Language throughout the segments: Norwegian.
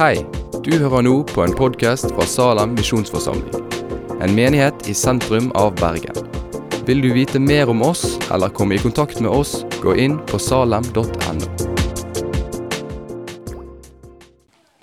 Hei, du hører nå på en podkast fra Salem misjonsforsamling. En menighet i sentrum av Bergen. Vil du vite mer om oss eller komme i kontakt med oss, gå inn på salem.no.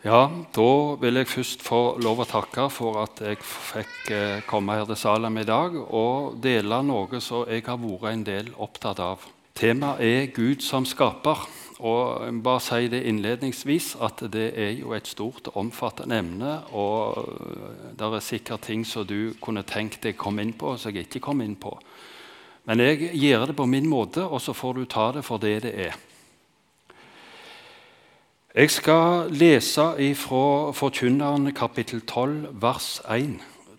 Ja, da vil jeg først få lov å takke for at jeg fikk eh, komme her til Salem i dag og dele noe som jeg har vært en del opptatt av. Temaet er Gud som skaper. Og jeg bare si det innledningsvis at det er jo et stort og omfattende emne. Og det er sikkert ting som du kunne tenkt deg kom inn på, som jeg ikke kom inn på. Men jeg gjør det på min måte, og så får du ta det for det det er. Jeg skal lese fra Forkynneren kapittel 12, vers 1.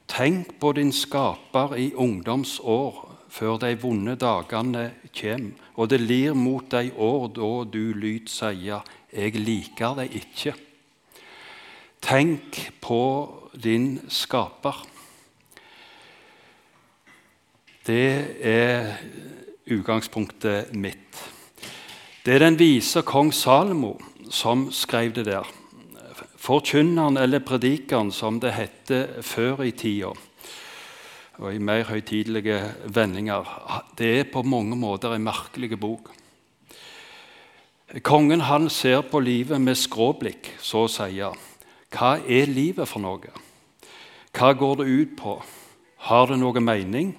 Tenk på din skaper i ungdomsår, før de vonde dagene kjem, og det lir mot dei år da du lyd seia, eg liker deg ikke. Tenk på din skaper. Det er utgangspunktet mitt. Det er den vise kong Salomo som skrev det der. Forkynneren, eller predikeren, som det heter før i tida og i mer høytidelige vendinger. Det er på mange måter en merkelig bok. Kongen han ser på livet med skråblikk, så å si. Hva er livet for noe? Hva går det ut på? Har det noe mening?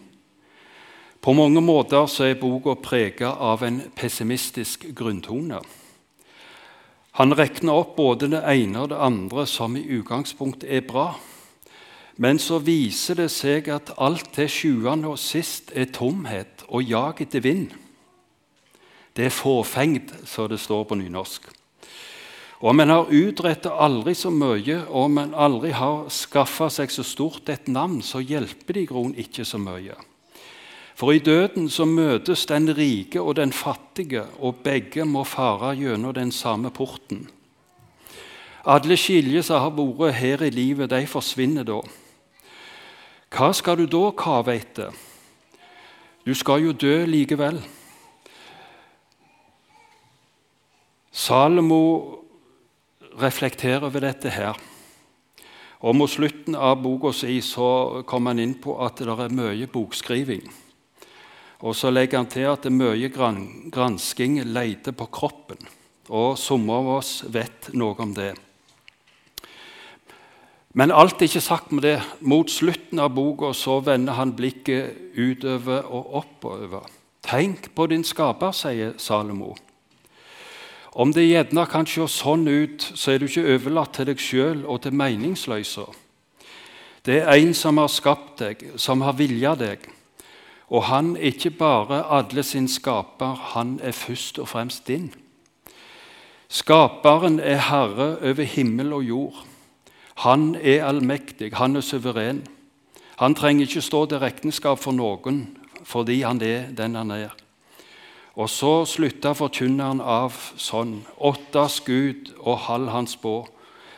På mange måter så er boka prega av en pessimistisk grunntone. Han regner opp både det ene og det andre som i utgangspunktet er bra. Men så viser det seg at alt til sjuende og sist er tomhet og jag etter vind. Det er fåfengt, som det står på nynorsk. Og Om en har utrettet aldri så mye, og om en aldri har skaffa seg så stort et navn, så hjelper det i grunnen ikke så mye. For i døden så møtes den rike og den fattige, og begge må fare gjennom den samme porten. Alle skiljer som har vært her i livet, de forsvinner da. Hva skal du da kave etter? Du skal jo dø likevel. Salomo reflekterer over dette her. Og Mot slutten av boka si så kommer han inn på at det er mye bokskriving. Og Så legger han til at det er mye gransking leter på kroppen. Og Somme av oss vet noe om det. Men alt er ikke sagt med det. Mot slutten av boka så vender han blikket utover og oppover. Tenk på din skaper, sier Salomo. Om det gjerne kan se sånn ut, så er du ikke overlatt til deg sjøl og til meningsløsa. Det er en som har skapt deg, som har vilja deg. Og han er ikke bare alle sin skaper, han er først og fremst din. Skaperen er herre over himmel og jord. Han er allmektig, han er suveren. Han trenger ikke stå til regnskap for noen fordi han er den han er. Og så slutta forkynneren av sånn. Åttas Gud og halv hans spå.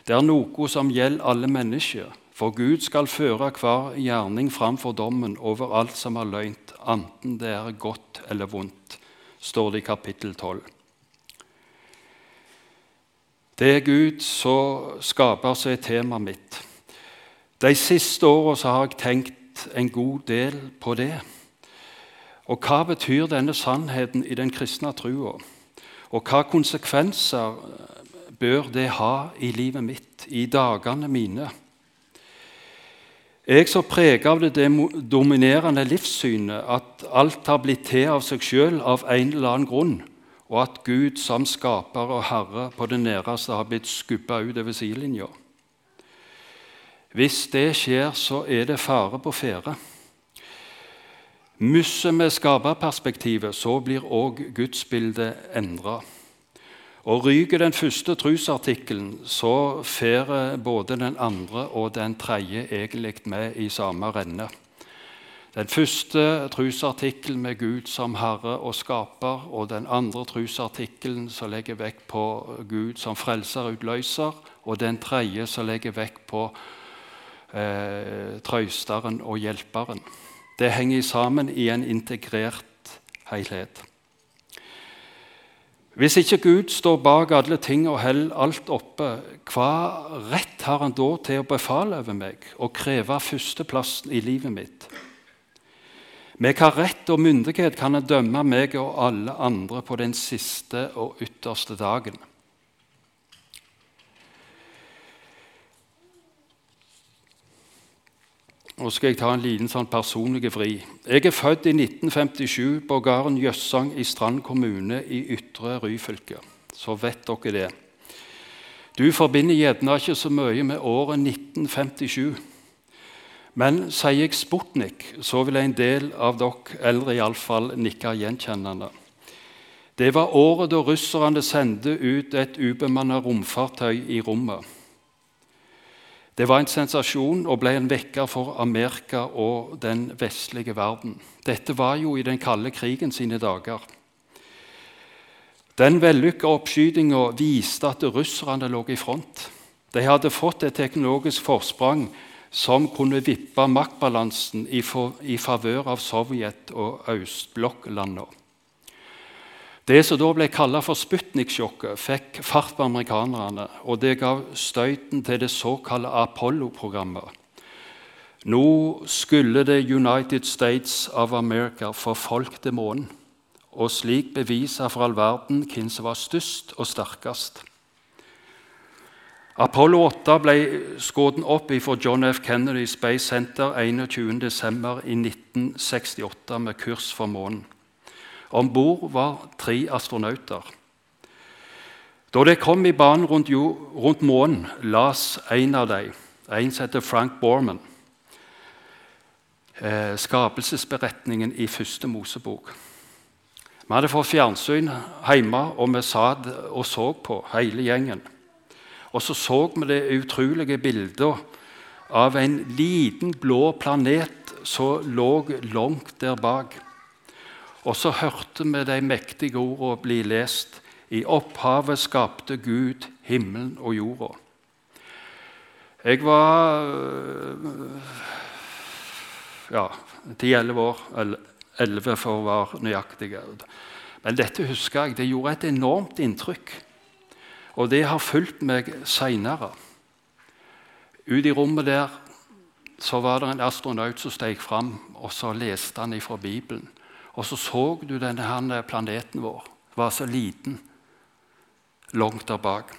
Det er noe som gjelder alle mennesker. For Gud skal føre hver gjerning fram for dommen over alt som er løgnt, enten det er godt eller vondt, står det i kapittel 12. Det er Gud som skaper seg temaet mitt. De siste åra har jeg tenkt en god del på det. Og hva betyr denne sannheten i den kristne trua? Og hva konsekvenser bør det ha i livet mitt, i dagene mine? Jeg så preget av det dominerende livssynet at alt har blitt til av seg sjøl av en eller annen grunn og at Gud som skaper og herre på det næreste har blitt skubba ut over sidelinja. Hvis det skjer, så er det fare på ferde. Mister vi skaperperspektivet, så blir òg gudsbildet endra. Og ryker den første trosartikkelen, så får både den andre og den tredje egentlig med i samme renne. Den første trosartikkelen med Gud som Herre og Skaper, og den andre trosartikkelen som legger vekt på Gud som frelser og utløser, og den tredje som legger vekt på eh, trøsteren og hjelperen. Det henger sammen i en integrert helhet. Hvis ikke Gud står bak alle ting og holder alt oppe, hva rett har han da til å befale over meg og kreve førsteplassen i livet mitt? Med hva rett og myndighet kan han dømme meg og alle andre på den siste og ytterste dagen? Nå skal jeg ta en liten sånn personlig vri. Jeg er født i 1957 på gården Jøssang i Strand kommune i Ytre Ryfylke. Så vet dere det. Du forbinder gjerne ikke så mye med året 1957. Men sier jeg Sputnik, så vil en del av dere eldre iallfall nikke gjenkjennende. Det var året da russerne sendte ut et ubemannet romfartøy i rommet. Det var en sensasjon og ble en vekker for Amerika og den vestlige verden. Dette var jo i den kalde krigen sine dager. Den vellykka oppskytinga viste at russerne lå i front. De hadde fått et teknologisk forsprang som kunne vippe maktbalansen i favør av Sovjet og østblokklandene. Det som da ble kalt for Sputnik-sjokket, fikk fart på amerikanerne, og det gav støyten til det såkalte Apollo-programmet. Nå skulle det United States of America få folk til månen, og slik bevise for all verden hvem som var størst og sterkest. Apollo 8 ble skutt opp fra John F. Kennedy Space Center 21.12.1968 med kurs for månen. Om bord var tre astronauter. Da de kom i banen rundt, rundt månen, las en av dem, en som heter Frank Borman, eh, skapelsesberetningen i første Mosebok. Vi hadde fått fjernsyn hjemme, og vi satt og så på, hele gjengen. Og så så vi det utrolige bildet av en liten blå planet som lå langt der bak. Og så hørte vi de mektige ordene bli lest. I opphavet skapte Gud himmelen og jorda. Jeg var ja, ti-elleve år. Elleve for å være nøyaktig. Men dette husker jeg. Det gjorde et enormt inntrykk. Og det har fulgt meg seinere. Ute i rommet der så var det en astronaut som steg fram, og så leste han ifra Bibelen. Og så så du denne planeten vår var så liten langt der bak.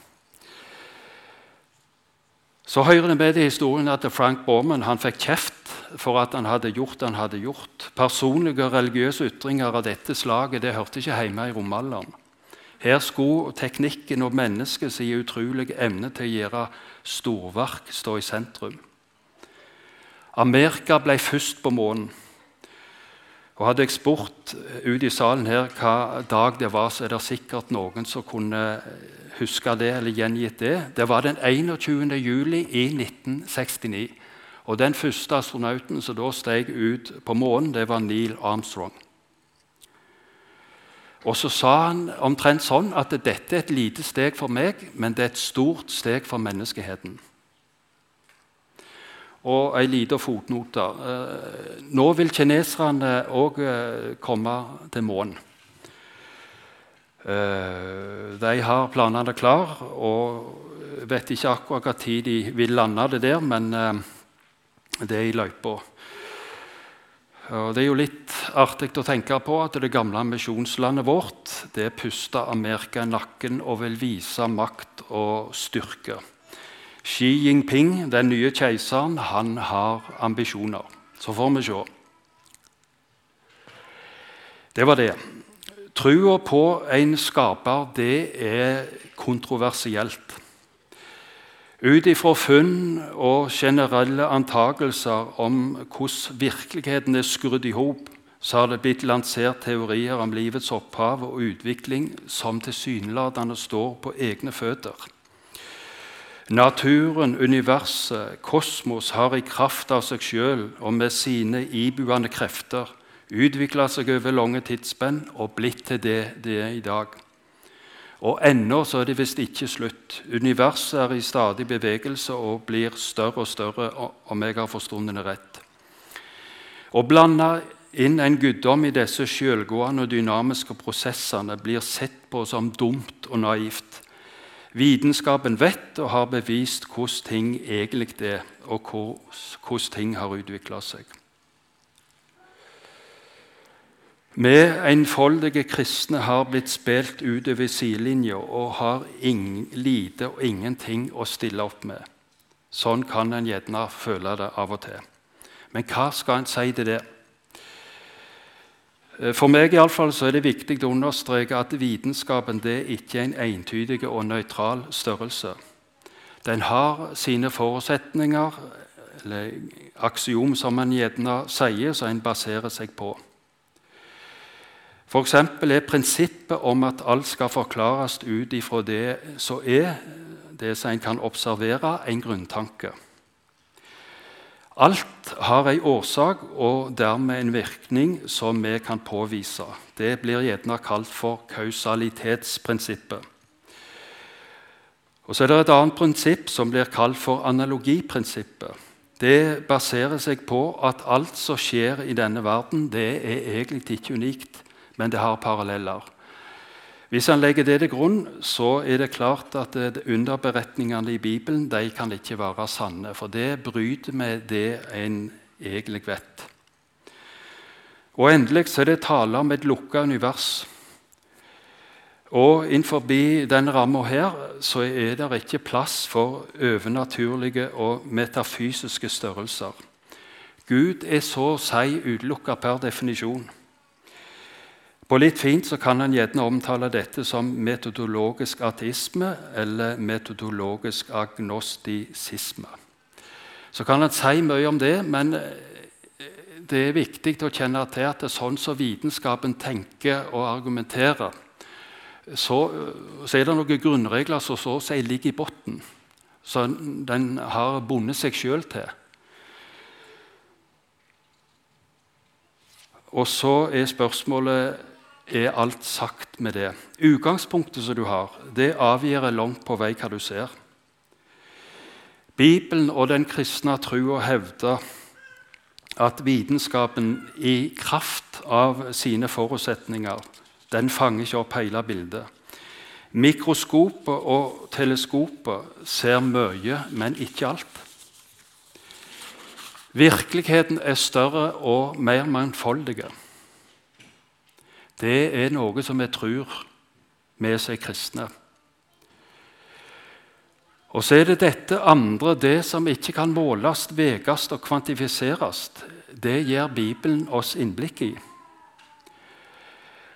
Så hører det med til historien at Frank Borman han fikk kjeft for at han hadde gjort det han hadde gjort. Personlige religiøse ytringer av dette slaget det hørte ikke hjemme i romalderen. Her skulle teknikken og menneskets utrolige evne til å gjøre storverk stå i sentrum. Amerika ble først på månen. Og Hadde jeg spurt ut i salen her hva dag det var, så er det sikkert noen som kunne huske det eller gjengitt det. Det var den 21. juli i 1969. Og Den første astronauten som da steg ut på månen, det var Neil Armstrong. Og så sa han omtrent sånn at dette er et lite steg for meg, men det er et stort steg for menneskeheten. Og ei lita fotnote. Eh, nå vil kineserne òg eh, komme til månen. Eh, de har planene klar og vet ikke akkurat når de vil lande det der, men det er i løypa. Det er jo litt artig å tenke på at det gamle misjonslandet vårt det puster Amerika i nakken og vil vise makt og styrke. Xi Jinping, den nye keiseren, han har ambisjoner. Så får vi se. Det var det. Trua på en skaper det er kontroversielt. Ut ifra funn og generelle antakelser om hvordan virkeligheten er skrudd i hop, så har det blitt lansert teorier om livets opphav og utvikling som tilsynelatende står på egne føtter. Naturen, universet, kosmos har i kraft av seg sjøl og med sine ibuende krefter utvikla seg over lange tidsspenn og blitt til det det er i dag. Og ennå så er det visst ikke slutt. Universet er i stadig bevegelse og blir større og større, om jeg har forstått det rett. Å blande inn en guddom i disse sjølgående og dynamiske prosessene, blir sett på som dumt og naivt. Vitenskapen vet og har bevist hvordan ting egentlig er, og hvordan ting har utvikla seg. Vi enfoldige kristne har blitt spilt utover sidelinja og har ingen, lite og ingenting å stille opp med. Sånn kan en gjerne føle det av og til. Men hva skal en si til det? Eh, for meg i alle fall, så er det viktig å understreke at vitenskapen det ikke er en entydig og nøytral størrelse. Den har sine forutsetninger, eller aksiom, som en gjerne sier, som en baserer seg på. F.eks. er prinsippet om at alt skal forklares ut ifra det som er, det som en kan observere, en grunntanke. Alt har en årsak og dermed en virkning som vi kan påvise. Det blir gjerne kalt for kausalitetsprinsippet. Og Så er det et annet prinsipp som blir kalt for analogiprinsippet. Det baserer seg på at alt som skjer i denne verden, det er egentlig ikke unikt, men det har paralleller. Hvis han legger det til grunn, så er det klart at underberetningene i Bibelen de kan ikke være sanne, for det bryter med det en egentlig vet. Og Endelig så er det tale om et lukka univers. Og Innenfor denne ramma her så er det ikke plass for overnaturlige og metafysiske størrelser. Gud er så å si utelukka per definisjon. På litt fint så kan en gjerne omtale dette som metodologisk ateisme eller metodologisk agnostisisme. Så kan en si mye om det, men eh, det er viktig å kjenne til at det er sånn som vitenskapen tenker og argumenterer, så, så er det noen grunnregler som så å si ligger i bunnen, som den har bundet seg sjøl til. Og så er spørsmålet er alt sagt med det. Utgangspunktet som du har, det avgjør langt på vei hva du ser. Bibelen og den kristne trua hevder at vitenskapen i kraft av sine forutsetninger den fanger ikke opp hele bildet. Mikroskopet og teleskopet ser mye, men ikke alt. Virkeligheten er større og mer mangfoldig det er noe som vi tror med seg kristne. Og så er det dette andre, det som ikke kan måles, veges og kvantifiseres. Det gir Bibelen oss innblikk i.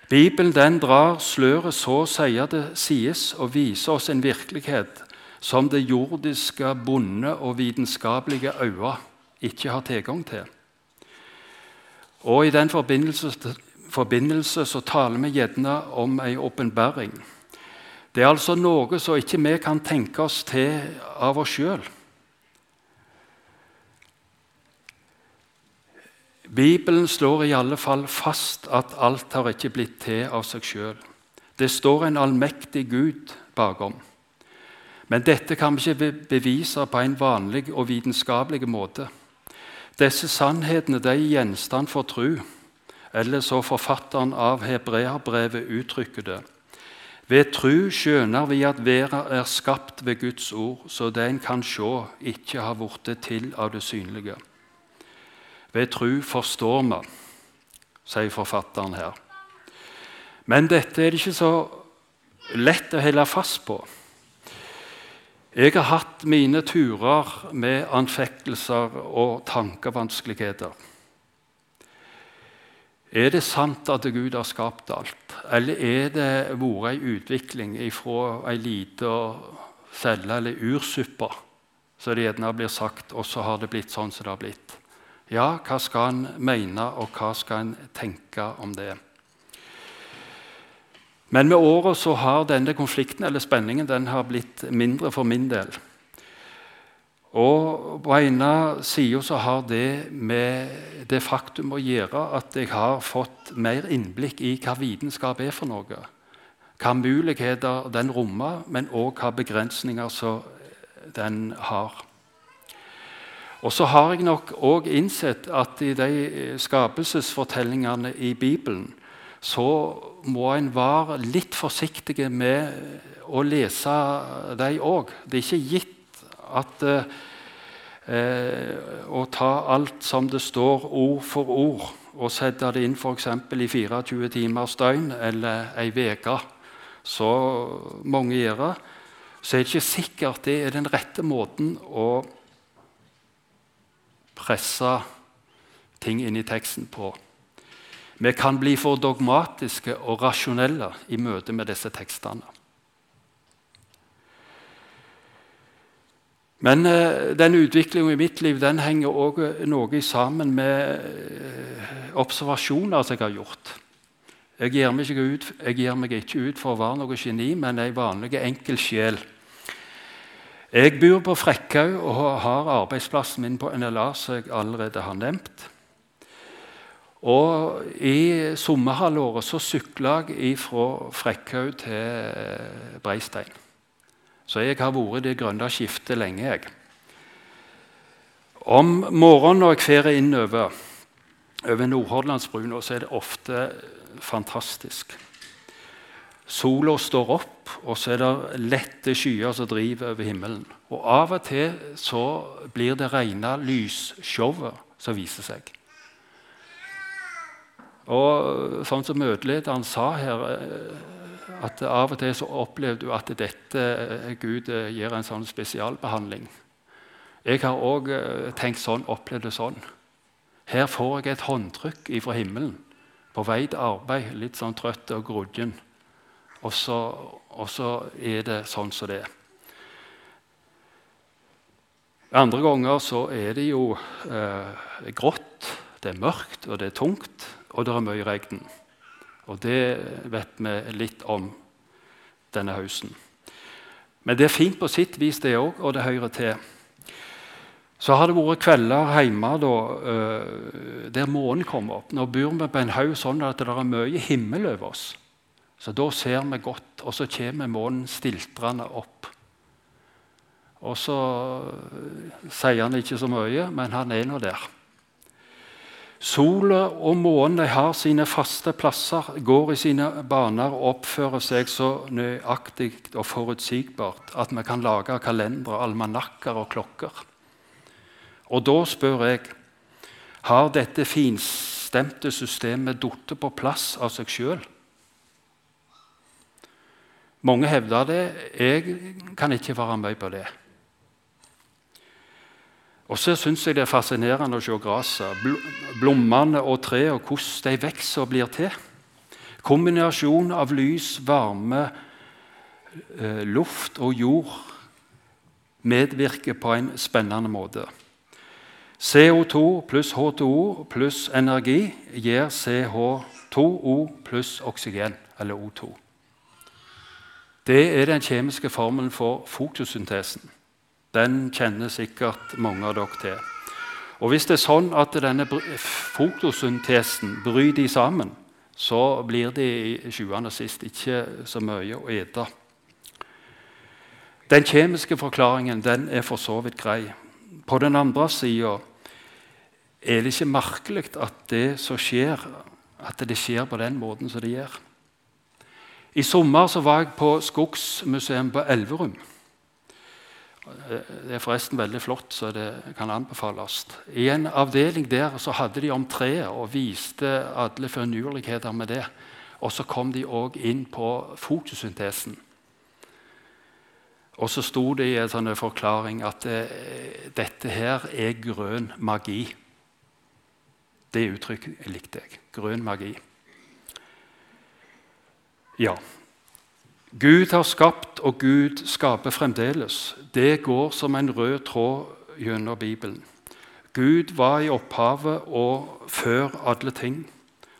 Bibelen den drar sløret så sier det sies, og viser oss en virkelighet som det jordiske, bonde og vitenskapelige øyne ikke har tilgang til. Og I den forbindelse forbindelse så taler vi gjerne om ei åpenbaring. Det er altså noe som ikke vi kan tenke oss til av oss sjøl. Bibelen slår i alle fall fast at alt har ikke blitt til av seg sjøl. Det står en allmektig Gud bakom. Men dette kan vi ikke bevise på en vanlig og vitenskapelig måte. Disse sannhetene de er gjenstand for tru eller så forfatteren av hebreabrevet uttrykker det. Ved tru skjønner vi at verden er skapt ved Guds ord, så det en kan se, ikke har blitt til av det synlige. Ved tru forstår vi, sier forfatteren her. Men dette er det ikke så lett å holde fast på. Jeg har hatt mine turer med anfektelser og tankevanskeligheter. Er det sant at Gud har skapt alt, eller er det vært en utvikling fra ei lita celle eller ursuppe, som det gjerne blir sagt, og så har det blitt sånn som det har blitt? Ja, hva skal en mene, og hva skal en tenke om det? Men med åra har denne konflikten eller spenningen den har blitt mindre for min del. Og På ene sida så har det med det faktum å gjøre at jeg har fått mer innblikk i hva vitenskap er for noe. Hva muligheter den rommer, men òg hva begrensninger den har. Og så har jeg nok òg innsett at i de skapelsesfortellingene i Bibelen så må en være litt forsiktig med å lese dem òg. Det er ikke gitt at eh, og ta alt som det står, ord for ord, og sette det inn f.eks. i 24 timers døgn eller ei uke, så mange gjør, det, så er det ikke sikkert det er den rette måten å presse ting inn i teksten på. Vi kan bli for dogmatiske og rasjonelle i møte med disse tekstene. Men eh, den utviklingen i mitt liv den henger også noe sammen med eh, observasjoner som jeg har gjort. Jeg gir, ut, jeg meg ikke ut, for å være noe geni, men ei vanlig enkel sjel. Jeg bor på Frekkhaug og har arbeidsplassen min på NLA, som jeg allerede har nevnt. Og I sommerhalvåret så sykla jeg fra Frekkhaug til Breistein. Så jeg har vært i det grønne skiftet lenge. jeg. Om morgenen når jeg fer innover over Nordhordlandsbrua, så er det ofte fantastisk. Sola står opp, og så er det lette skyer som driver over himmelen. Og Av og til så blir det rene lysshowet som viser seg. Og sånn som møtelederen sa her at Av og til så opplever du at dette eh, Gud eh, gir en sånn spesialbehandling. Jeg har òg tenkt sånn, opplevd det sånn. Her får jeg et håndtrykk fra himmelen på vei til arbeid, litt sånn trøtt og grudgen. Og så, og så er det sånn som det er. Andre ganger så er det jo eh, grått, det er mørkt og det er tungt og det er mye regn. Og det vet vi litt om denne høsten. Men det er fint på sitt vis, det òg, og det hører til. Så har det vært kvelder hjemme da, uh, der månen kommer opp. Nå bor vi på en haug sånn at det er mye himmel over oss. Så da ser vi godt, og så kommer månen stiltrende opp. Og så sier han ikke så mye, men han er nå der. Sola og månen har sine faste plasser, går i sine baner og oppfører seg så nøyaktig og forutsigbart at vi kan lage kalendere, almanakker og klokker. Og da spør jeg har dette finstemte systemet falt på plass av seg sjøl? Mange hevder det. Jeg kan ikke være med på det. Og så syns jeg det er fascinerende å se gresset, blommene og trærne, hvordan de vokser og blir til. Kombinasjon av lys, varme, eh, luft og jord medvirker på en spennende måte. CO2 pluss H2O pluss energi gir CH2O pluss oksygen, eller O2. Det er den kjemiske formelen for fotosyntesen. Den kjenner sikkert mange av dere til. Og Hvis det er sånn at denne fotosyntesen bryter de sammen, så blir det i sjuende og sist ikke så mye å ete. Den kjemiske forklaringen den er for så vidt grei. På den andre sida er det ikke merkelig at det som skjer, at det skjer på den måten som det gjør. I sommer var jeg på Skogsmuseum på Elverum. Det er forresten veldig flott, så det kan anbefales. I en avdeling der så hadde de om treet og viste alle finurligheter med det. Og så kom de òg inn på fotosyntesen. Og så sto det i en sånn forklaring at eh, dette her er grønn magi. Det uttrykket likte jeg. Grønn magi. Ja, Gud har skapt, og Gud skaper fremdeles. Det går som en rød tråd gjennom Bibelen. Gud var i opphavet og før alle ting.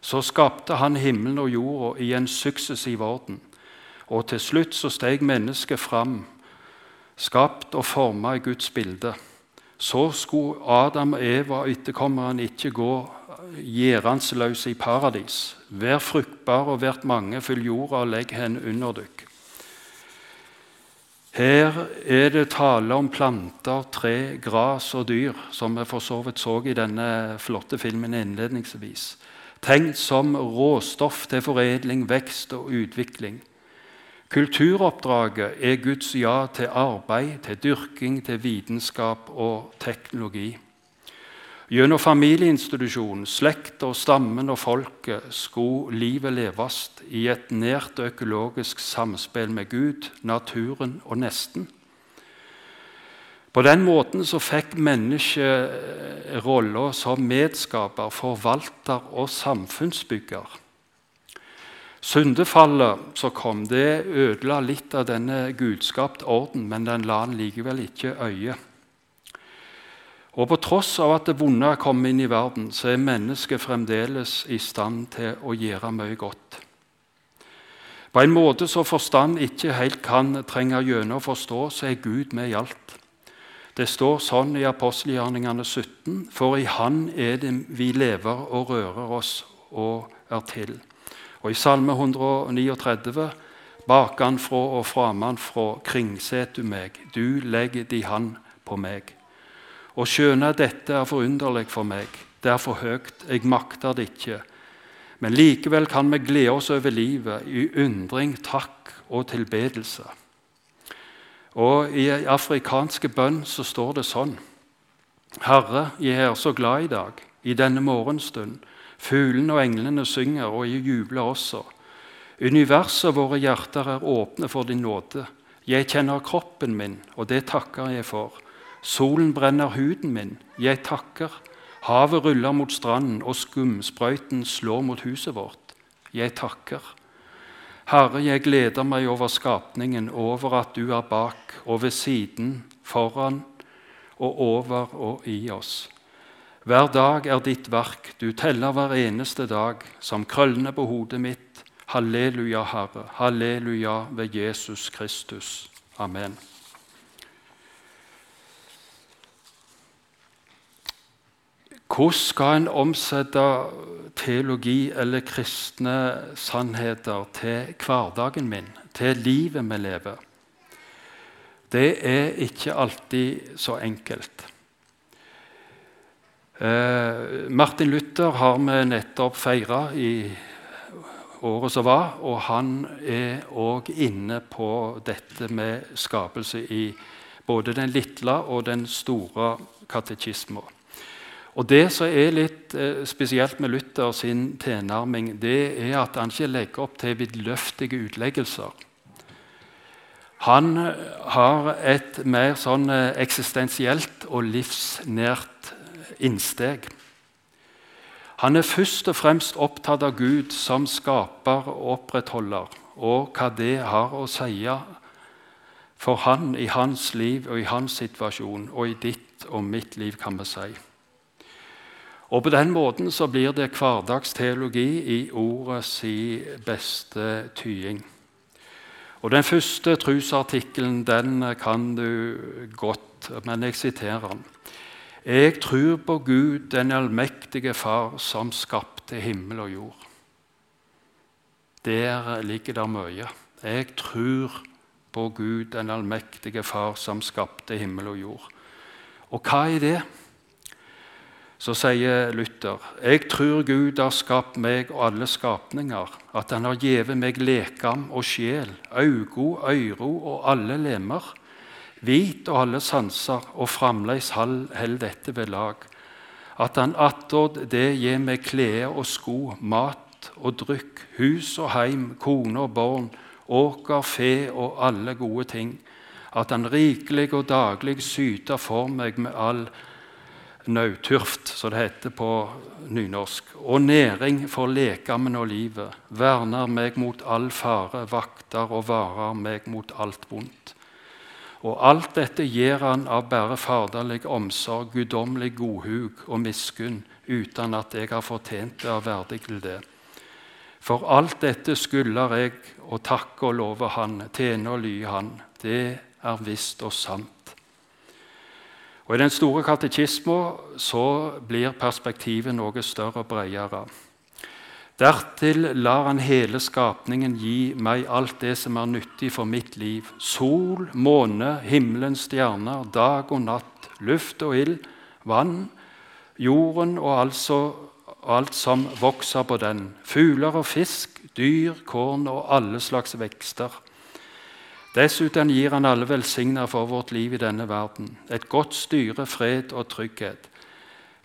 Så skapte han himmelen og jorda i en suksessiv orden. Og til slutt så steg mennesket fram, skapt og forma i Guds bilde. Så skulle Adam og Eva og etterkommerne ikke gå gjerandsløse i paradis. Vær fruktbare og vært mange, fyll jorda og legg henne under dykk. Her er det tale om planter, tre, gras og dyr, som vi for så vidt så i denne flotte filmen innledningsvis. Tenkt som råstoff til foredling, vekst og utvikling. Kulturoppdraget er Guds ja til arbeid, til dyrking, til vitenskap og teknologi. Gjennom familieinstitusjonen, slekta, stammen og folket skulle livet leves i et nært økologisk samspill med Gud, naturen og nesten. På den måten så fikk mennesket rolla som medskaper, forvalter og samfunnsbygger. Syndefallet som kom, det ødela litt av denne gudskapt orden, men den la han likevel ikke øye. Og På tross av at det vonde er kommet inn i verden, så er mennesket fremdeles i stand til å gjøre mye godt. På en måte så forstand ikke helt kan trenge gjennom å forstå, så er Gud med i alt. Det står sånn i apostelgjerningene 17.: For i Han er det vi lever og rører oss og er til. Og i Salme 139.: Bakanfra og framanfra kringset du meg, du legger di hand på meg. Og skjønne dette er forunderlig for meg, det er for høyt, jeg makter det ikke. Men likevel kan vi glede oss over livet i undring, takk og tilbedelse. Og I afrikanske bønn så står det sånn Herre, jeg er så glad i dag, i denne morgenstund. Fuglene og englene synger, og jeg jubler også. Universet og våre hjerter er åpne for din nåde. Jeg kjenner kroppen min, og det takker jeg for. Solen brenner huden min, jeg takker. Havet ruller mot stranden, og skumsprøyten slår mot huset vårt. Jeg takker. Herre, jeg gleder meg over skapningen, over at du er bak og ved siden, foran og over og i oss. Hver dag er ditt verk, du teller hver eneste dag, som krøllene på hodet mitt. Halleluja, Herre. Halleluja ved Jesus Kristus. Amen. Hvordan skal en omsette teologi eller kristne sannheter til hverdagen min, til livet vi lever? Det er ikke alltid så enkelt. Eh, Martin Luther har vi nettopp feira i året som var, og han er òg inne på dette med skapelse i både den lille og den store katekismen. Og Det som er litt eh, spesielt med Luther sin tilnærming, det er at han ikke legger opp til vidløftige utleggelser. Han har et mer sånn eh, eksistensielt og livsnært innsteg. Han er først og fremst opptatt av Gud som skaper og opprettholder, og hva det har å si for han i hans liv og i hans situasjon, og i ditt og mitt liv, kan vi si. Og På den måten så blir det hverdagsteologi i ordets beste tying. Og Den første trosartikkelen den kan du godt, men jeg siterer den. Jeg tror på Gud, den allmektige Far, som skapte himmel og jord. Der ligger det mye. Jeg tror på Gud, den allmektige Far, som skapte himmel og jord. Og hva er det? Så sier Luther jeg tror Gud har skapt meg og alle skapninger, at Han har gitt meg lekam og sjel, øyne, øyro og alle lemmer Vit og alle sanser, og framleis held dette ved lag. At han attåt det gir meg klede og sko, mat og drykk, hus og heim, kone og barn, åker, fe og alle gode ting. At han rikelig og daglig syter for meg med all nauturft, som det heter på nynorsk, og næring for lekamen og livet, verner meg mot all fare, vakter og varer meg mot alt vondt. Og alt dette gir han av bare faderlig omsorg, guddommelig godhug og miskunn, uten at jeg har fortjent det og verdig til det. For alt dette skylder jeg å takke og love Han, tjene og lye Han. Det er visst og sant. Og I den store katekismen så blir perspektivet noe større og bredere. Dertil lar han hele skapningen gi meg alt det som er nyttig for mitt liv. Sol, måne, himmelens stjerner, dag og natt, luft og ild, vann, jorden og altså alt som vokser på den. Fugler og fisk, dyr, korn og alle slags vekster. Dessuten gir han alle velsigner for vårt liv i denne verden. Et godt styre, fred og trygghet.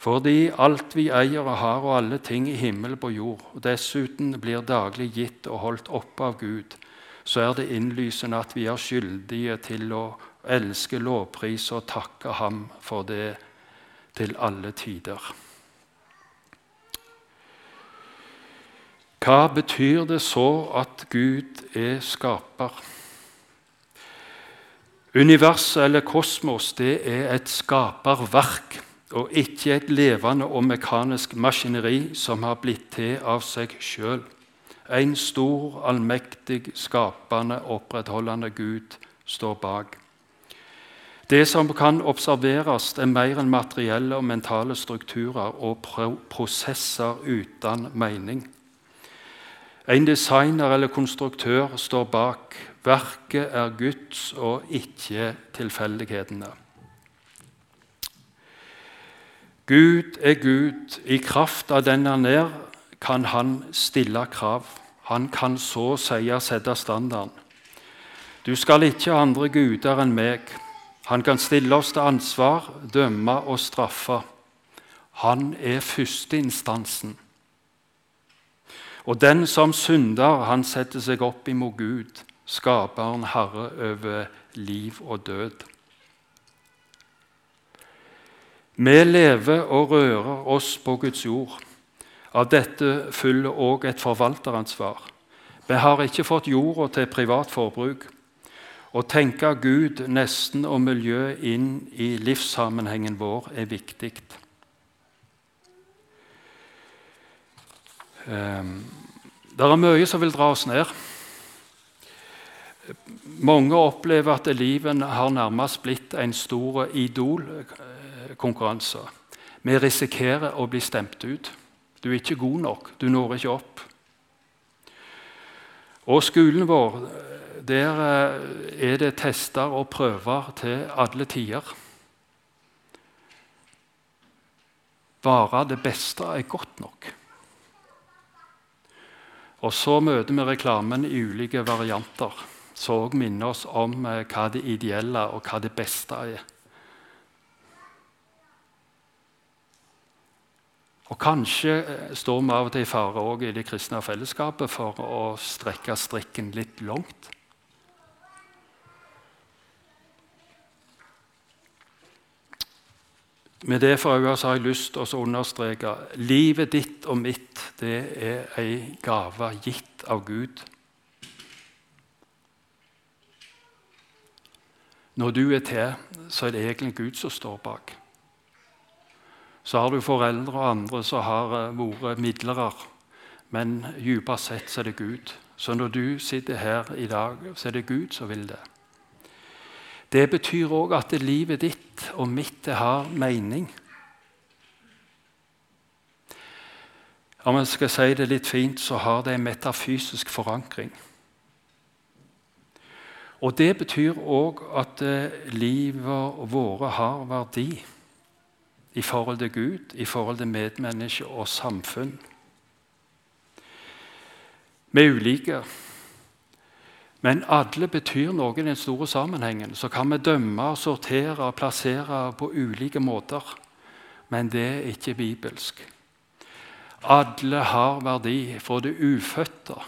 Fordi alt vi eier og har, og alle ting i himmel på jord, og dessuten blir daglig gitt og holdt oppe av Gud, så er det innlysende at vi er skyldige til å elske, lovprise og takke Ham for det til alle tider. Hva betyr det så at Gud er skaper? Universet eller kosmos det er et skaperverk og ikke et levende og mekanisk maskineri som har blitt til av seg sjøl. En stor, allmektig, skapende, opprettholdende Gud står bak. Det som kan observeres, er mer enn materielle og mentale strukturer og prosesser uten mening. En designer eller konstruktør står bak. Verket er Guds og ikke tilfeldighetene. Gud er Gud. I kraft av den han er, kan han stille krav. Han kan så å si sette standarden. Du skal ikke ha andre guder enn meg. Han kan stille oss til ansvar, dømme og straffe. Han er førsteinstansen. Og den som synder, han setter seg opp imot Gud, skaperen, herre over liv og død. Vi lever og rører oss på Guds jord. Av dette følger òg et forvalteransvar. Vi har ikke fått jorda til privat forbruk. Å tenke Gud, nesten og miljø inn i livssammenhengen vår er viktig. Ehm, det er mye som vil dra oss ned. Mange opplever at livet har nærmest blitt en stor idol konkurranser. Vi risikerer å bli stemt ut. Du er ikke god nok. Du når ikke opp. Og skolen vår, der eh, er det tester og prøver til alle tider. Bare det beste er godt nok. Og så møter vi reklamen i ulike varianter, som minner oss om eh, hva det ideelle og hva det beste er. Og Kanskje eh, står vi av og til i fare i det kristne fellesskapet for å strekke strikken litt langt. Med det for øye har jeg lyst til å understreke livet ditt og mitt det er ei gave gitt av Gud. Når du er til, så er det egentlig Gud som står bak. Så har du foreldre og andre som har eh, vært midlere. Men dypest sett så er det Gud. Så når du sitter her i dag, så er det Gud som vil det. Det betyr òg at livet ditt og mitt har mening. Om jeg skal si det litt fint, så har det en metafysisk forankring. Og Det betyr òg at eh, livet våre har verdi i forhold til Gud, i forhold til medmennesker og samfunn. Vi er ulike, men alle betyr noe i den store sammenhengen. Så kan vi dømme, sortere og plassere på ulike måter, men det er ikke bibelsk. Alle har verdi, fra det ufødte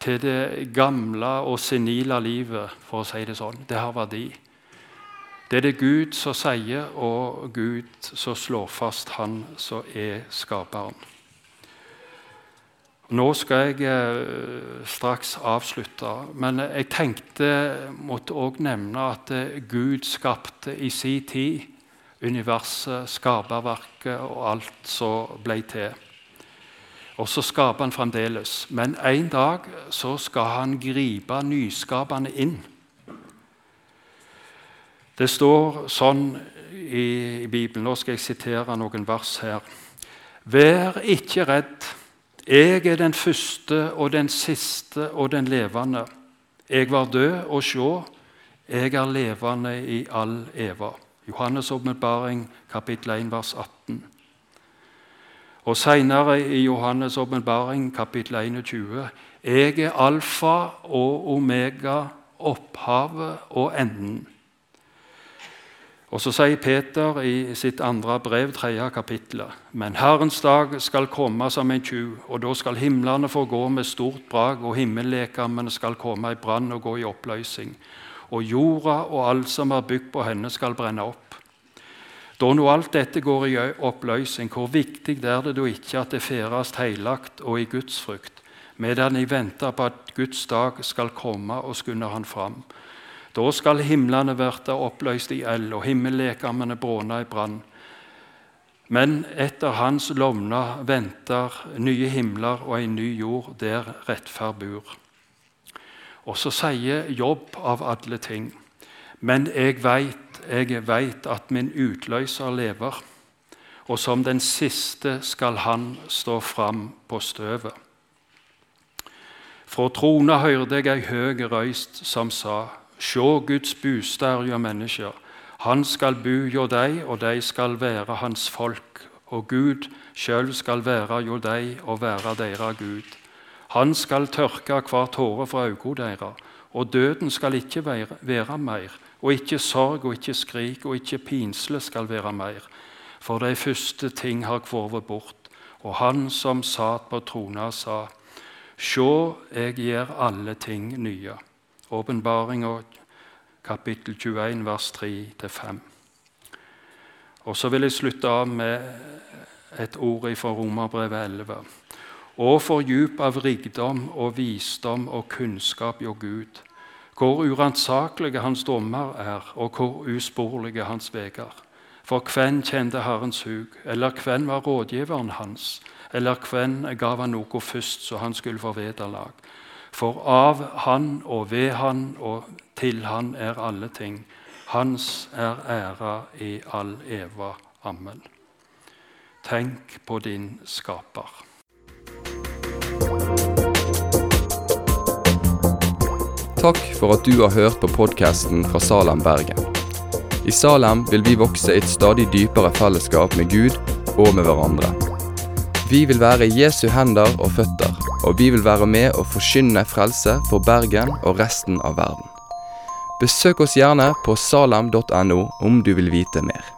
til det gamle og senile livet, for å si det sånn. Det har verdi. Det er det Gud som sier, og Gud som slår fast Han som er skaperen. Nå skal jeg eh, straks avslutte, men jeg tenkte måtte også nevne at eh, Gud skapte i sin tid universet, skaperverket og alt som ble til. Og så skaper han fremdeles. Men en dag så skal han gripe nyskaperne inn. Det står sånn i Bibelen Nå skal jeg sitere noen vers her. Vær ikke redd, Jeg er den første og den siste og den levende. Jeg var død, og sjå, jeg er levende i all eva. Johannes' åpenbaring, kapittel 1, vers 18. Og Senere i Johannes' åpenbaring, kapittel 21, jeg er alfa og omega, opphavet og enden. Og Så sier Peter i sitt andre brev, tredje kapittel, men Herrens dag skal komme som en tjuv, og da skal himlene få gå med stort brag, og himmellekamene skal komme i brann og gå i oppløsning, og jorda og alt som er bygd på henne, skal brenne opp. Da nå alt dette går i oppløsning, hvor viktig er det da ikke at det feres heilagt og i Guds frykt, medan de venter på at Guds dag skal komme og skunne han fram? Da skal himlene verte oppløst i eld, og himmellekamene bråna i brann. Men etter hans lovna venter nye himler og en ny jord der rettferd bor. Og så sier Jobb av alle ting. Men jeg veit, jeg veit at min utløser lever, og som den siste skal han stå fram på støvet. Fra trona hørte jeg ei høg røyst som sa:" Sjå Guds bostad jo mennesker. Han skal bo hjå dei, og de skal være hans folk. Og Gud sjøl skal være hjå dei og være deira Gud. Han skal tørke hver tåre fra auga deira, og døden skal ikke være mer. Og ikke sorg og ikke skrik og ikke pinsle skal være mer. For de første ting har kvorvet bort. Og han som satt på trona, sa:" Sjå, jeg gjør alle ting nye. Åpenbaringa kapittel 21, vers 3-5. Og Så vil jeg slutte av med et ord fra Romerbrevet 11. Og for djup av rikdom og visdom og kunnskap hjå Gud, hvor uransakelige hans dommer er, og hvor usporlige hans veier. For hvem kjente Herrens hug, eller hvem var rådgiveren hans, eller hvem gav han noe først, så han skulle få vederlag? For av Han og ved Han og til Han er alle ting. Hans er æra i all eva. Amen. Tenk på din skaper. Takk for at du har hørt på podkasten fra Salem, Bergen. I Salem vil vi vokse i et stadig dypere fellesskap med Gud og med hverandre. Vi vil være Jesu hender og føtter, og vi vil være med og forkynne frelse for Bergen og resten av verden. Besøk oss gjerne på salem.no om du vil vite mer.